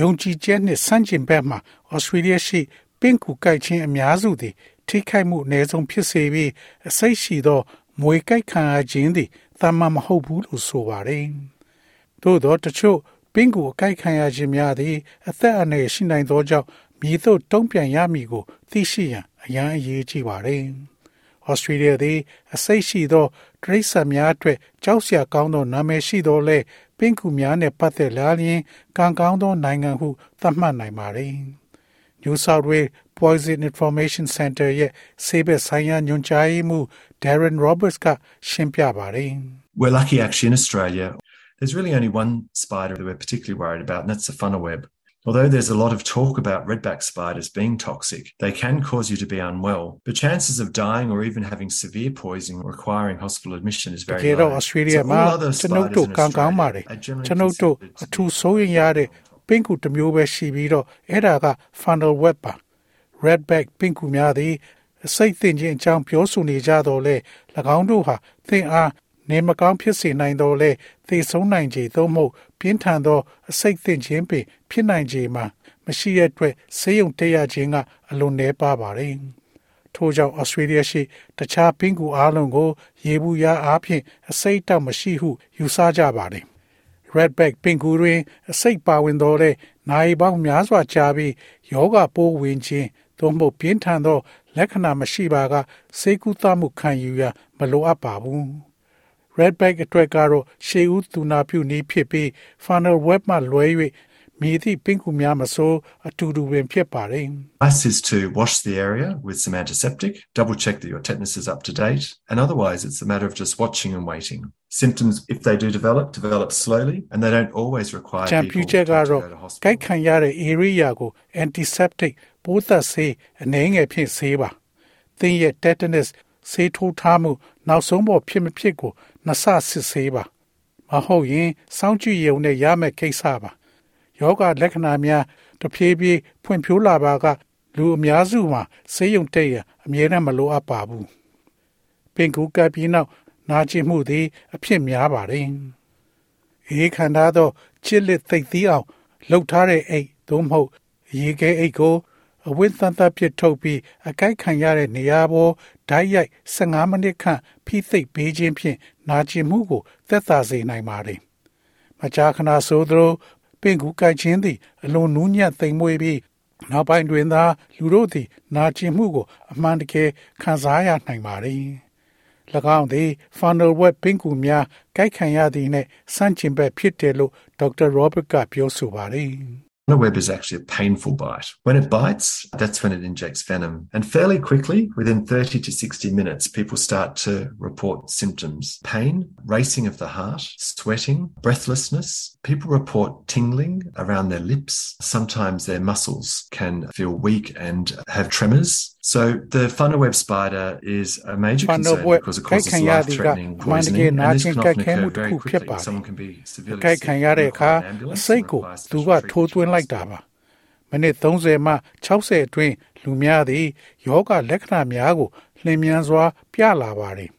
ယုံကြည်ချက်နှင့်ဆန့်ကျင်ဘက်မှဩစတြေးလျရှိပင့်ကူကိုက်ခြင်းအများစုသည် ထိခိုက်မှုအနည်းဆုံးဖြစ်စေပြီးအစိတ်ရှိသောမွေကိုက်ခံရခြင်းသည်တမန်မဟုတ်ဘူးလို့ဆိုပါတယ်။သို့သောတချို့ပင့်ကူအကိုက်ခံရခြင်းများသည် အသက်အန္တရာယ်ရှိနိုင်သောကြောင့်မြည်သို့တုံ့ပြန်ရမည်ကို သိရှိရန်အရန်အရေးကြီးပါတယ်။ဩစတြေးလျသည်အစိတ်ရှိသောတရိษံများအတွက်ကြောက်စရာကောင်းသောနာမည်ရှိသောလဲ ပင့်ကူများနှင့်ပတ်သက်လာလျင်ကံကောင်းသောနိုင်ငံဟုသတ်မှတ်နိုင်ပါသည် New South Wales Poison Information Center ရဲ့ဆေးဘက်ဆိုင်ရာညွှန်ကြားရေးမှူး Darren Roberts ကရှင်းပြပါတယ် We're lucky actually in Australia. There's really only one spider that we're particularly worried about, and that's the funnel web. Although there's a lot of talk about redback spiders being toxic, they can cause you to be unwell. The chances of dying or even having severe poisoning requiring hospital admission is တ very ကယ်တော့ low. Australia So မှာ all other ကျွန်ုပ် spiders တို့ in ကံကောင်းပါတ Australia ယ် are generally ကျွန်ုပ်တို့ considered အ to ထူး be ဆိုရင်ရတဲ့ပင့်ကူတစ်မျိုးပဲရှိပြီးတော့အဲ့ဒါက funnel web ပါ redback ပင့်ကူများသည်အစိတ်သင်ခြင်းအကြောင်းပြောဆိုနေကြတော့လေ၎င်းတို့ဟာသင်အားနေမကောင်းဖြစ်စေနိုင်တော့လေသေဆုံးနိုင်ခြေသို့မဟုတ် ပြင်းထန်သောအစိတ်သင်ခြင်းပင်ဖြစ်နိုင်ခြေမှာမရှိတဲ့အတွက်ဆေးရုံတက်ရခြင်းကအလွန်နည်းပါပါတယ်ထို့ကြောင့်ဩစတြေးလျရှိတခြားပင်ကူအားလုံးကို ရေဘူးရအားဖြင့်အစိတ်တောက်မရှိဟုယူဆကြပါတယ် redback ပင်ကူတွင် အစိတ်ပါဝင်တော်တဲ့နိုင်ပေါင်းများစွာကြာပြီးယောဂပိုးဝင်ခြင်းသို့မဟုတ်ပြင်းထန်သော လက္ခဏာမရှိပါကစေကူသမှုခံယူရမလိုအပ်ပါဘူး redback အတွက်ကတော့ရှေးဦးသူနာပြုနည်းဖြစ်ပြီး funnel web မှလွဲ၍မြည်သည့်ပင်ကူများမဆိုအတူတူပင်ဖြစ်ပါတယ် Advice is to wash the area with some antiseptic, double check that your tetanus is up to date, and otherwise it's a matter of just watching and waiting. Symptoms, if they do develop, develop slowly, and they don't always require ချန် people ပြူချက် to, ကတော့ to go to ကိုက် hospital. ခံရတဲ့ area ကို antiseptic ပိုးသက်ဆေးအနည်းငယ်ဖြင့်ဆေးပါ။သင်ရဲ့ tetanus ဆေးထိုးထားမှုနောက်ဆုံးပေါ်ဖြစ်မဖြစ်ကို နှစ်ဆစစ်ဆေးပါ။မဟုတ်ရင်စောင့်ကြည့်ရုံနဲ့ရမယ့်ကိစ္စပါ။ယောဂလက္ခဏာများတဖြည်းဖြည်းဖွံ့ဖြိုးလာပါကလူအများစုမှာဆေးရုံတက်ရအမြဲတမ်းမလိုအပ်ပါဘူး။ပင်ကူကပ်ပြီးနောက်နာကျင်မှုသည်အဖြစ်များပါတယ်။အေးခန္ဓာသောချစ်လက်သိပ်သီးအောင်လှုပ်ထားတဲ့အိတ်သို့မဟုတ်ရေခဲအိတ်ကိုအဝိသန်သပြစ်ထုတ်ပြီးအကိုက်ခံရတဲ့နေရာပေါ်ဓာတ်ရိုက်15မိနစ်ခန့်ဖိသိပ်ပေးခြင်းဖြင့် နာကျင်မှုကိုသက်သာစေနိုင်ပါတယ်။မကြာခဏဆိုသလိုပင်ကူကိုက်ခြင်းသည်အလွန်နူးညံ့သိမ်မွေ့ပြီးနောက်ပိုင်းတွင်သာလူတို့သည် နာကျင်မှုကို အမှန်တကယ်ခံစားရနိုင်ပါတယ်။၎င်းသည် funnel web ပင်ကူများကိုက်ခံရသည်နှင့်စန့်ကျင်ဘက်ဖြစ်တယ်လို့ဒေါက်တာ Robert ကပြောဆိုပါတယ် The web is actually a painful bite. When it bites, that's when it injects venom. And fairly quickly, within 30 to 60 minutes, people start to report symptoms pain, racing of the heart, sweating, breathlessness. People report tingling around their lips. Sometimes their muscles can feel weak and have tremors. So the funnel web spider is a major Funnel concern web because it ကိုက် causes ခံရသည်က life-threatening အမှန်တကယ် poisoning, နာ and this ကျင် can ကိုက် often ခဲမှု occur တစ် very ခုဖြစ်ပါ quickly. Someone can be အ severely ကိုက် sick ခံရ and တဲ့အခါ require an အ ambulance စိတ် and ကို require သူ special ကထိုးသွင်း treatment လိုက်တာပါမိနစ်30မှ60အတွင်းလူများသည်ယောဂလက္ခဏာများကိုလျင်မြန်စွာ ပြလာပါတယ်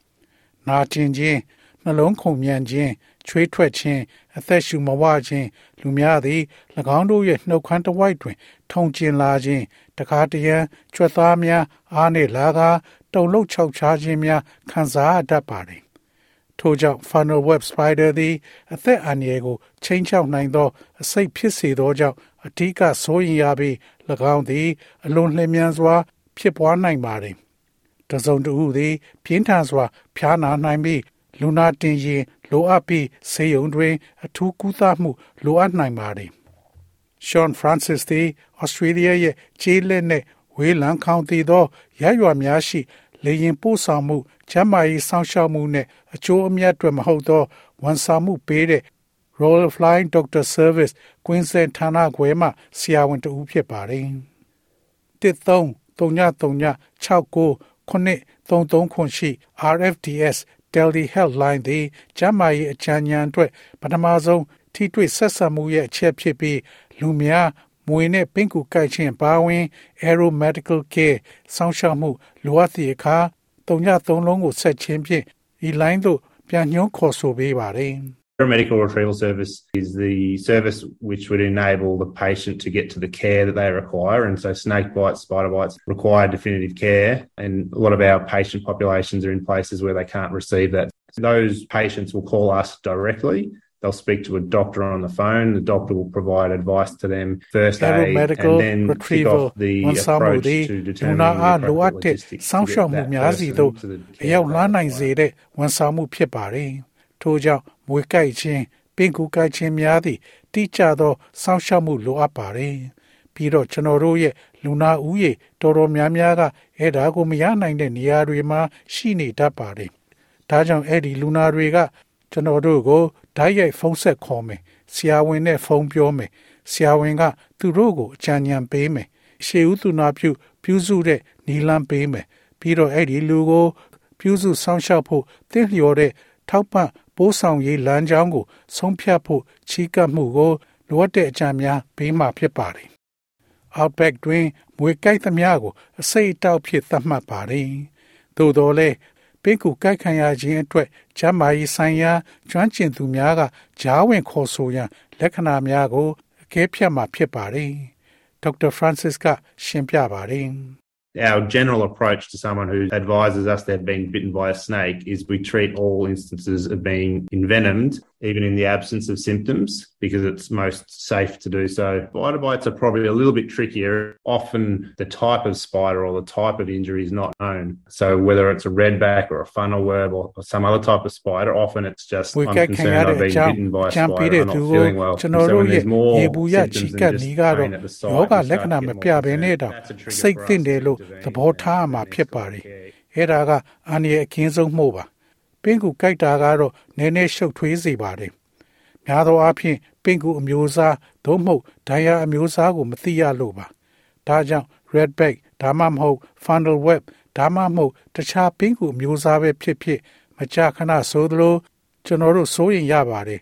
နာကျင်ခြင်းနှလုံးခုန်မြန်ခြင်းချွေးထွက်ခြင်း အသက်ရှူမဝခြင်းလူများသည်၎င်းတို့ရဲ့နှုတ်ခမ်းတစ်ဝိုက်တွင် ထုံကျင်လာခြင်းတခါတရံကြွက်သားများအားနှင့်လာကာတုံလုံးခြောက်ခြားခြင်းများခံစားရတတ်ပါတယ်ထို့ကြောင့် funnel web spider သည်အသက်အန္တရာယ်ကိုချိန်ချောက်နိုင်သော အစိတ်ဖြစ်စေသောကြောင့်အထူးကစိုးရင်ရပြီး၎င်းသည် အလွန်လျင်မြန်စွာ ဖြစ်ပွားနိုင်ပါသည်တစုံတစ်ဦးသည် ပြင်းထန်စွာ ဖျားနာနိုင်ပြီးလူနာတင်ရင် လိုအပ်ပြီးဆေးရုံတွင်အထူးကုသမှုလိုအပ်နိုင်ပါသည် Sean Francis သည်ဩစတြေးလျရဲ့ခြေလက်နှင့်ဝေးလံခေါင်တည်သောရရွာများရှိလေရင်ပို့ဆောင်မှုကျန်းမာရေးစောင့်ရှောက်မှုနှင့်အကျိုးအမြတ်တွေမဟုတ်သောဝန်ဆောင်မှုပေးတဲ့ Royal Flying Doctor Service Queensland ဌာနခွဲမှဆရာဝန်တဦးဖြစ်ပါတယ်။13 3939 69 933ခွန်ရှိ RFDS Delhi Healthline သည်ကျန်းမာရေးအကြံဉာဏ်အတွက်ပထမဆုံးထိတွေ့ဆက်ဆံမှုရဲ့အချက်ဖြစ်ပြီးလူများမွေနဲ့ပင်ကူကိုက်ခြင်းပါဝင် Aero Medical Care စောင့်ရှောက်မှုလိုအပ်သည့်အခါ303လုံးကိုဆက်ခြင်းဖြင့်ဤ line သို့ပြန်ညွှန်းခေါ်ဆိုပေးပါတယ်။ Paramedical retrieval service is the service which would enable the patient to get to the care that they require. And so snake bites, spider bites require definitive care. And a lot of our patient populations are in places where they can't receive that. Those patients will call us directly They'll speak to a doctor on the phone. The doctor will provide advice to them first aid medical and then retrieval kick off the ဝန်ဆောင်မှု approach သည် to လူ determine နာ the အားလိုအပ် appropriate တဲ့ logistics စောင့် to ရှောက် get မှု that များစီ person သို့ to the အ care ရောက် they လာနိုင် require. စေတဲ့ဝန်ဆောင်မှုဖြစ်ပါတယ်။ထို့ကြောင့် မွေကိုက်ခြင်းပင်ကူကိုက်ခြင်းများသည့်တိကျသောစောင့်ရှောက်မှုလိုအပ်ပါတယ်။ပြီးတော့ကျွန်တော်တို့ရဲ့လူနာဦးရေတော်တော်များများကအဲ့ဒါကိုမရနိုင်တဲ့နေရာတွေမှာရှိနေတတ်ပါတယ်။ဒါကြောင့်အဲ့ဒီလူနာတွေကကျွန်တော်တို့ကိုဓာတ်ရိုက်ဖုန်းဆက်ခေါ်မယ်ဆရာဝန်နဲ့ဖုန်းပြောမယ်ဆရာဝန်ကသူတို့ကိုအကြံဉာဏ်ပေးမယ်ရှေးဦးသူနာပြုပြုစုတဲ့နီလန်းပေးမယ်ပြီးတော့အဲ့ဒီလူကို ပြုစုဆောင်ရှောက်ဖို့တင့်လျော်တဲ့ထောက်ပံ့ ပိုးဆောင်ရေးလမ်းကြောင်းကို ဆုံးဖြတ်ဖို့ချီးကပ်မှုကိုလိုအပ်တဲ့အကြံများပေးမှဖြစ်ပါတယ် Outback တွင်မွေကြိုက်သမျှကို အစိတ်အတောက်ဖြစ်သတ်မှတ်ပါတယ်သို့တော်လည်းပင်ကူကိုက်ခံရခြင်းအတွက်ဂျမ်းမာရေးဆိုင်ရာကျွမ်းကျင်သူများကဂျားဝင်ခေါ်ဆိုရန်လက္ခဏာများကိုအကဲဖြတ်မှာဖြစ်ပါတယ်ဒေါက်တာဖရန်စစ်ကရှင်းပြပါတယ် Our general approach to someone who advises us they've been bitten by a snake is we treat all instances of being envenomed, even in the absence of symptoms, because it's most safe to do so. Spider bites are probably a little bit trickier. Often the type of spider or the type of injury is not known. So whether it's a redback or a funnel web or, or some other type of spider, often it's just ဝေ I'm ကက်ခံရ concerned တဲ့ I've အ been ကြောင်း bitten by a ကြံပေး spider, တဲ့ I'm သူ not ကို feeling well. ကျွန် And တော် so တို့ when ရဲ့ there's more ရေဘူးရချီ symptoms က than နီ just ကတော့ pain at the site, ယောဂ we လက္ခ start ဏာ to မ get ပြ more ဘဲနဲ့ concerned. တော့ That's a trigger စိတ် for သင့် us တယ် to လို့ intervene သဘော and ထားမှာ next ဖြစ် level ပါတယ် care. အဲ့ဒါကအန္တရာယ်အခင်းဆုံးမှုပါ ပင်ကူကြိုက်တာကတော့နည်းနည်းရှုပ်ထွေးစေပါတယ်များသောအားဖြင့်ပင်ကူအမျိုးအစားသို့မဟုတ်ဒိုင်ယာအမျိုးအစားကိုမသိရလို့ပါဒါကြောင့် redback ဒါမှမဟုတ် funnel web ဒါမှမဟုတ်တခြားပင်ကူအမျိုးအစားပဲဖြစ်ဖြစ်မကြာခဏဆိုသလိုကျွန်တော်တို့စိုးရင်ရပါတယ်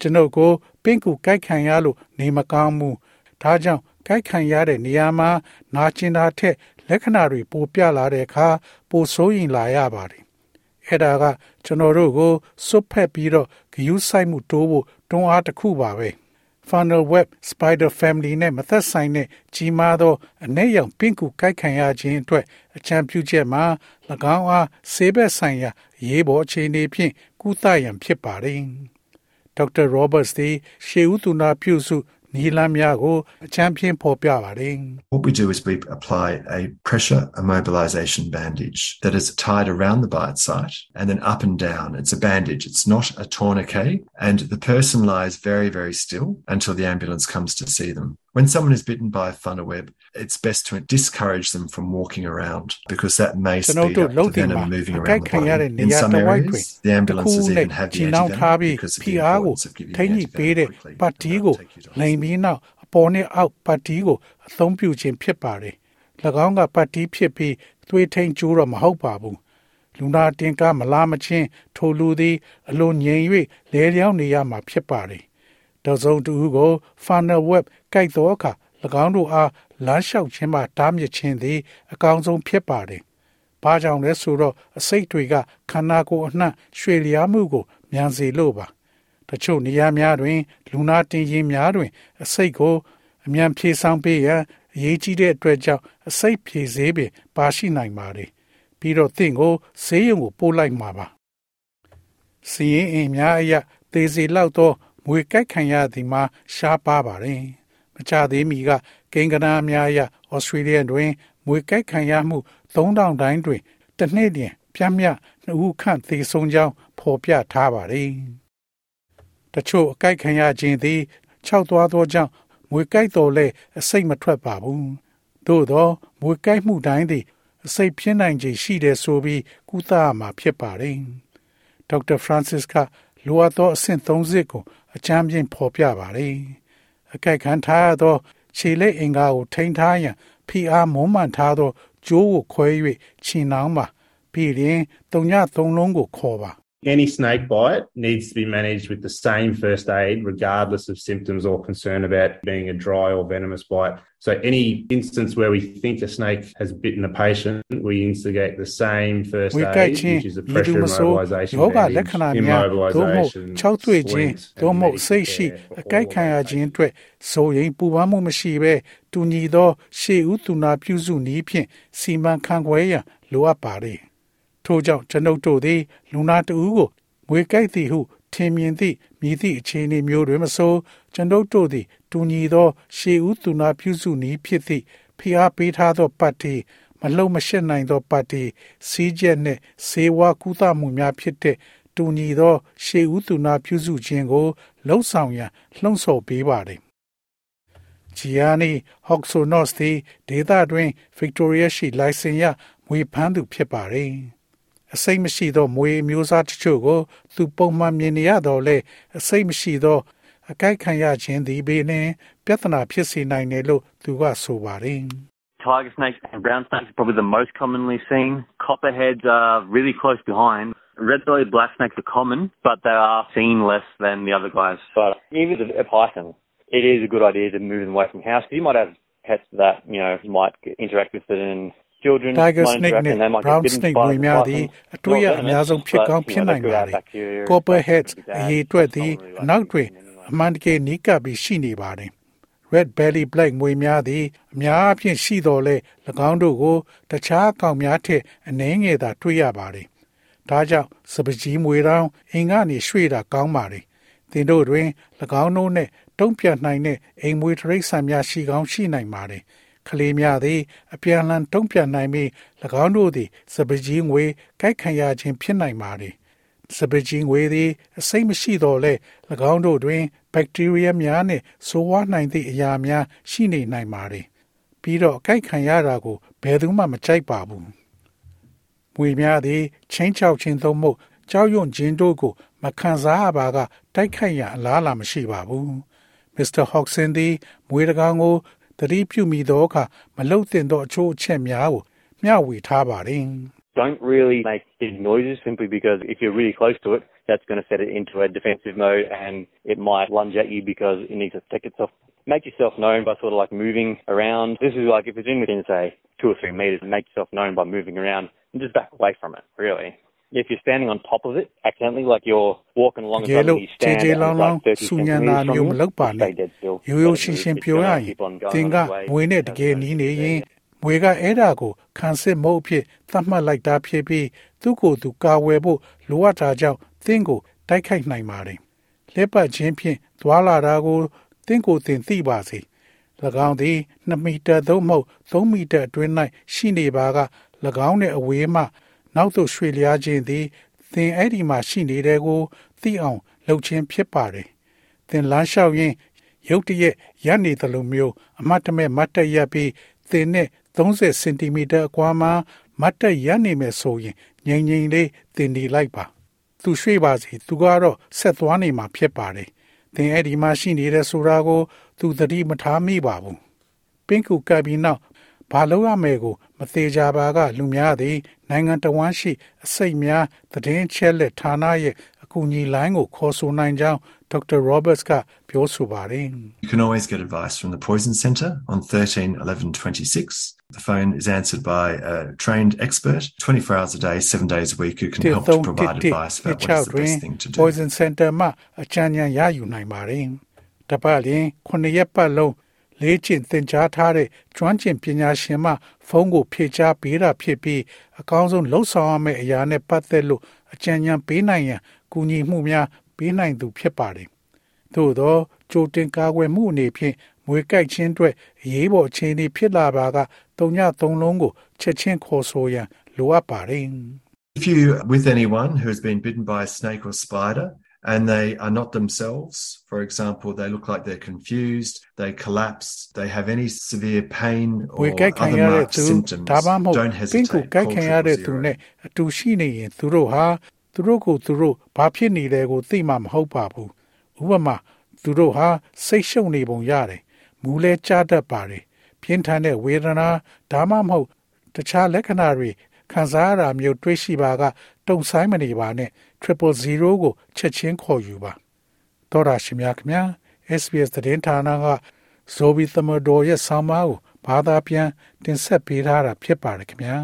ကျွန်ုပ်ကိုပင်ကူကြိုက်ခံရလို့နေမကောင်းဘူးဒါကြောင့်ကြိုက်ခံရတဲ့နေရာမှာနာကျင်တာထက်လက္ခဏာတွေပိုပြလာတဲ့အခါပိုစိုးရင်လာရပါတယ် အဲ့ဒါကကျွန်တော်တို့ကိုစွတ်ဖက်ပြီးတော့ဂယုစိုက်မှုတိုးဖို့တွန်းအားတစ်ခုပါပဲ funnel web spider family နဲ့မသက်ဆိုင်တဲ့ကြီးမားသောအ내ရောင်ပင့်ကူကိုက်ခံရခြင်းအတွက်အချံပြုချက်မှာ၎င်းအားဆေးဘက်ဆိုင်ရာရေးပေါ်အခြေအနေဖြင့်ကုသရန်ဖြစ်ပါတယ်ဒေါက်တာ Roberts သည်ရှေးဦးသူနာပြုစု နီလန်းများကိုအချမ်းဖြင့်ဖော်ပြပါတယ် What we do is we apply a pressure immobilization bandage that is tied around the bite site and then up and down. It's a bandage, it's not a tourniquet, and the person lies very, very still until the ambulance comes to see them. When someone is bitten by a funnel web, it's best to discourage them from walking around because that may ကျွန်တော် speed တို့ up လုံ the တင်မှာ venom moving အ around ကိုက် the ခံရတဲ့ body. နေ In ရာ some တစ်ဝိုက်တွင် areas, the တစ်ခု ambulances နဲ့ even have ဂျ the င်းနှောင်းထား antivenom ပြီး because of ဖီ the အားကို importance of giving ထိ the ညှိပေးတဲ့ antivenom quickly ပတ်တီးကို to take you to လိန်ပြီးနောက်အပေါ်နဲ့အောက်ပတ်တီးကိုအသုံးပြုခြင်းဖြစ်ပါတယ်၎င်းကပတ်တီးဖြစ်ပြီးသွေးထိန်ကျိုးတော့မဟုတ်ပါဘူးလူနာတင်ကားမလာမချင်းထိုလူသည်အလွန်ငြိမ်၍လဲလျောင်းနေရမှာဖြစ်ပါတယ် တစုံတူကို funnel web ကိုက်သောအခါ၎င်းတို့အားလမ်းလျှောက်ခြင်းမှတားမြစ်ခြင်းသည် အကောင်းဆုံးဖြစ်ပါတယ်။ဘာကြောင့်လဲဆိုတော့အစိတ်တွေကခန္ဓာကိုယ်အနှံ့ရွှေလျားမှုကိုမြန်စေလို့ပါ။တချို့နေရာများတွင် လူနာတင်ရင်များတွင် အစိတ်ကိုအမြန်ဖြေဆောင်ပေးရန်အရေးကြီးတဲ့အတွက်ကြောင့်အစိတ်ဖြေစေပင်ပါရှိနိုင်ပါတယ်။ပြီးတော့သင်ကိုဈေးရုံကိုပို့လိုက်မှာပါ။စီရင်အိမ်များအရာသေစီလောက်သော မွေကြိုက်ခံရသည်မှာရှားပါပါတယ်။မချသေးမီကကိန်းကနာများအရာဩစတြေးလျတွင်မွေကြိုက်ခံရမှု3000တိုင်းတွင်တစ်နှစ်တွင်ပြင်းမြနှစ်ဦးခန့်သေဆုံးကြောင်းဖော်ပြထားပါတယ်။တချို့အကြိုက်ခံရခြင်းသည်ခြောက်သွားသောကြောင့်မွေကြိုက်တော်လဲအစိတ်မထွက်ပါဘူး။သို့သောမွေကြိုက်မှုတိုင်းသည်အစိတ်ဖြစ်နိုင်ခြင်းရှိတယ်ဆိုပြီးကုသရမှာဖြစ်ပါတယ်။ဒေါက်တာဖရန်စစ်က လိုအပ်သောအဆင့်30ကိုအကြမ်းပြင်းဖော်ပြပါတယ်။အကြိုက်ခံထားရသောခြေလက်အင်္ဂါကိုထိန်းထားရန်ဖိအားမုံမှန်ထားသောကြိုးကိုခွဲ၍ခြင်နှောင်းပါပြီးရင်တုံညသုံးလုံးကိုခေါ်ပါ Any snake bite needs to be managed with the same first aid, regardless of symptoms or concern about being a dry or venomous bite. So, any instance where we think a snake has bitten a patient, we instigate the same first ဝေ aid, ကိုက်ခြင်း which is a ဤ pressure သူမဆို immobilization, ယောဂလက္ bandage, ခဏများသို့မဟုတ် immobilization, ခြောက်သွေ့ခြင်း splints, သို့ and မဟုတ်စိတ်ရှိ medical care အကြိုက်ခံရခြင်းအတွက်ဆိုရင်ပူပန်မှုမရှိဘဲတူညီသောရှေးဥသူနာပြုစုနည်းဖြင့်စီမံခန့်ခွဲရန်လိုအပ်ပါသည် ထို့ကြောင့်ကျွန်ုပ်တို့သည်လူနာတဦးကိုငွေကြိုက်သည်ဟုထင်မြင်သည့်မြည်သည့်အခြေအနေမျိုးတွင်မဆိုကျွန်ုပ်တို့သည်တူညီသောရှေးဥသူနာပြုစုနည်းဖြစ်သည့်ဖိအားပေးထားသောပတ်တီမလုံမရှက်နိုင်သောပတ်တီစီးချက်နှင့်ဆေးဝါးကုသမှုများဖြစ်တဲ့တူညီသောရှေးဥသူနာပြုစုခြင်းကိုလှုံ့ဆော်ရန်လှုံ့ဆော်ပေးပါသည်ဂျီယာနီဟော့ဆိုနော့စ်သည်ဒေသတွင်ဗစ်တိုးရီးယားရှိလိုင်စင်ရမွေဖမ်းသူဖြစ်ပါသည် အစိတ်မရှိသောမွေအမျိုးအစားတချို့ကိုသူပုံမှန်မြင်နေရတော့လေအစိတ်မရှိသောအကြိုက်ခံရခြင်းသည်ဘေးနှင့်ပြဿနာဖြစ်စေနိုင်တယ်လို့သူကဆိုပါတယ် Tiger snakes and brown snakes are probably the most commonly seen. Copperheads are really close behind. Red-bellied black snakes are common, but they are seen less than the other guys. But even with a python, it is a good idea to move them away from the house because you might have pets that, you know, might get- interact with it and children Tiger might snake interact နဲ့ and they might brown get bitten snake by တွေ the များသည် python. အတွေ့ရ Not အများဆုံး venomous, ဖြစ်ကောင်း but, you ဖြစ် know, နိုင် they could ပါ have သည် bacteria, Copperheads that could be အ bad. ရေးအတွက်သည် Not really အနောက်တွင် like အမှန်တကယ်နီးကပ်ပြီးရှိနေပါတယ် Red belly black မွေများသည်အများအပြားရှိတော်လဲ၎င်းတို့ကို တခြားအကောင်များထက်အနည်းငယ်သာတွေ့ရပါတယ်။ဒါကြောင့်စပကြီးမွေတောင်းအိမ်ကနေရွှေ့တာကောင်းပါတယ်။သင်တို့တွင်၎င်းတို့နှင့်တုံ့ပြန်နိုင်တဲ့အိမ်မွေတရိษံများရှိကောင်းရှိနိုင်ပါတယ်။ ကလေးများသည် အပြန်အလှန်တုံ့ပြန်နိုင်ပြီး၎င်းတို့သည်စပကြီးငွေကိုက်ခံရခြင်းဖြစ်နိုင်ပါတယ်။စပကြီးငွေသည်အစိမ့်မရှိတော့လဲ၎င်းတို့တွင်ဘက်တီးရီးယားများနှင့်ဆိုးဝါးနိုင်သည့်အရာများရှိနေနိုင်ပါသည်ပြီးတော့အကြိုက်ခံရတာကိုဘယ်သူမှမကြိုက်ပါဘူးမွေများသည်ချင်းချောက်ခြင်းသို့မဟုတ်ကြောက်ရွံ့ခြင်းတို့ကို မခံစားရပါက တိုက်ခိုက်ရန်အလားအလာမရှိပါဘူးမစ္စတာဟော့ဆန်သည်မွေတကောင်ကို သတိပြုမိသောအခါမလုတ်တင်သောအချို့အချက်များကိုမျှဝေထားပါတယ် don't really make big noises simply because if you're really close to it, that's going to set it into a defensive mode and it might lunge at you because it needs to protect itself. Make yourself known by sort of like moving around. This is like if it's in within, say, two or three meters, make yourself known by moving around and just back away from it, really. If you're standing on top of it accidentally, like you're walking along and တကယ်လို့ suddenly you stand ခြေ and လောင်း it's လောင်း like 30စူညံနာ centimeters မျိုး from မ you, လုပ်ပါ you နဲ့ stay dead still. ရိုးရိုးရှင်းရှင်းပြောရရင် Keep on going သင် on က its way. မွေနဲ့တကယ်နီးနေရင်မွေကအဲ့ဒါကိုခံစစ်မုတ်အဖြစ်သတ်မှတ်လိုက်တာဖြစ်ပြီးသူ့ကိုယ်သူကာဝယ်ဖို့လိုအပ်တာကြောင့်သင်ကိုတိုက်ခိုက်နိုင်ပါတယ်လက်ပတ်ချင်းဖြင့်သွာလာတာကိုသင်ကိုယ်သင်သိပါစေ၎င်းသည်2မီတာသို့မဟုတ်3မီတာအတွင်း၌ရှိနေပါက၎င်းနှင့်အဝေးမှ နောက်သို့ရွှေ့လျားခြင်းသည်သင်အဲ့ဒီမှာရှိနေတဲ့ကိုသိအောင်လုပ်ခြင်းဖြစ်ပါတယ်သင်လမ်းလျှောက်ရင်းရုတ်တရက်ရပ်နေသလိုမျိုးအမတ်တမဲ့မတ်တက်ရပ်ပြီးသင်နဲ့30စင်တီမီတာအကွာမှာမတ်တက်ရပ်နေမယ်ဆိုရင်ငြိမ်ငြိမ်လေးသင်နေလိုက်ပါသူရွှေ့ပါစေသူကတော့ဆက်သွားနေမှာဖြစ်ပါတယ်သင်အဲ့ဒီမှာရှိနေတဲ့ဆိုတာကို သူသတိမထားမိပါဘူးပင်ကူကပ်ပြီးနောက် ဘာလို့ရမယ်ကိုမသေးကြပါကလူများသည်နိုင်ငံတော်ဝန်ရှိအစိတ်များသတင်းချက်လက်ဌာနရဲ့အကူအညီလိုင်းကိုခေါ်ဆိုနိုင်ကြောင်း Dr. Roberts ကပြောဆိုပါတယ် You can always get advice from the Poison Centre on 13 11 26. The phone is answered by a trained expert 24 hours a day, seven days a week, who can help to provide advice about what is the best thing to do. Poison Center မှာအကြံဉာဏ်ရယူနိုင်ပါတယ်။တပတ်လျင်9ရက်ပတ်လုံး လေ့ကျင့်သင်ကြားထားတဲ့ကျွမ်းကျင်ပညာရှင်မှဖုန်းကိုဖြေချပေးတာဖြစ်ပြီးအကောင်းဆုံးလှုပ်ဆောင်ရမယ့်အရာနဲ့ပတ်သက်လို့အကြံဉာဏ်ပေးနိုင်ရန်ကူညီမှုများပေးနိုင်သူဖြစ်ပါတယ်။သို့သောကြိုတင်ကာကွယ်မှုအနေဖြင့်မွေကြိုက်ခြင်းအတွက်အရေးပေါ်အခြေအနေဖြစ်လာပါကတုံညသုံးလုံးကိုချက်ချင်းခေါ်ဆိုရန်လိုအပ်ပါတယ်။ If you're with anyone who has been bitten by a snake or spider and they are not themselves, for example, they look like they're confused, they collapse, they have any severe pain ဝေ or ကြိုက်ခံ other ရတဲ့ marked သူ symptoms, ဒါမှမဟုတ် don't ပင်ကူ hesitate. ကြိုက် Call ခံရတဲ့သူ triple နဲ့ zero. အတူရှိနေရင်သူတို့ဟာသူ သူတို့ကိုသူတို့ဘာဖြစ်နေတယ်ကိုသိမှမဟုတ်ပါဘူးဥပမာသူတို့ဟာစိတ်ရှုပ်နေပုံရတယ်မူလဲကြားတတ်ပါတယ်ပြင်းထန်တဲ့ဝေဒနာဒါမှမဟုတ်တခြားလက္ခဏာတွေခံစားရတာမျိုးတွေးရှိပါကတုံဆိုင်မနေပါနဲ့ 000ကိုချက်ချင်းခေါ်ယူပါတော်ရရှိမြခင်ဗျာ SBS သတင်းဌာနကဇိုဘီသမဒိုရဲ့ဆောင်းပါးကိုဘာသာပြန်တင်ဆက်ပေးထားတာဖြစ်ပါတယ်ခင်ဗျာ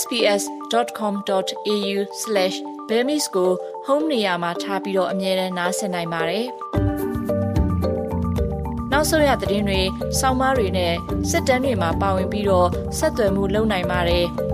sbs.com.au/bemis ကို home နေရာမှာထားပြီးတော့အမြဲတမ်းနှာစင်နိုင်ပါတယ်။နောက်ဆုံးရသတင်းတွေ၊စောင်းမားတွေနဲ့စစ်တမ်းတွေမှာပါဝင်ပြီးတော့ဆက်သွယ်မှုလုပ်နိုင်ပါတယ်။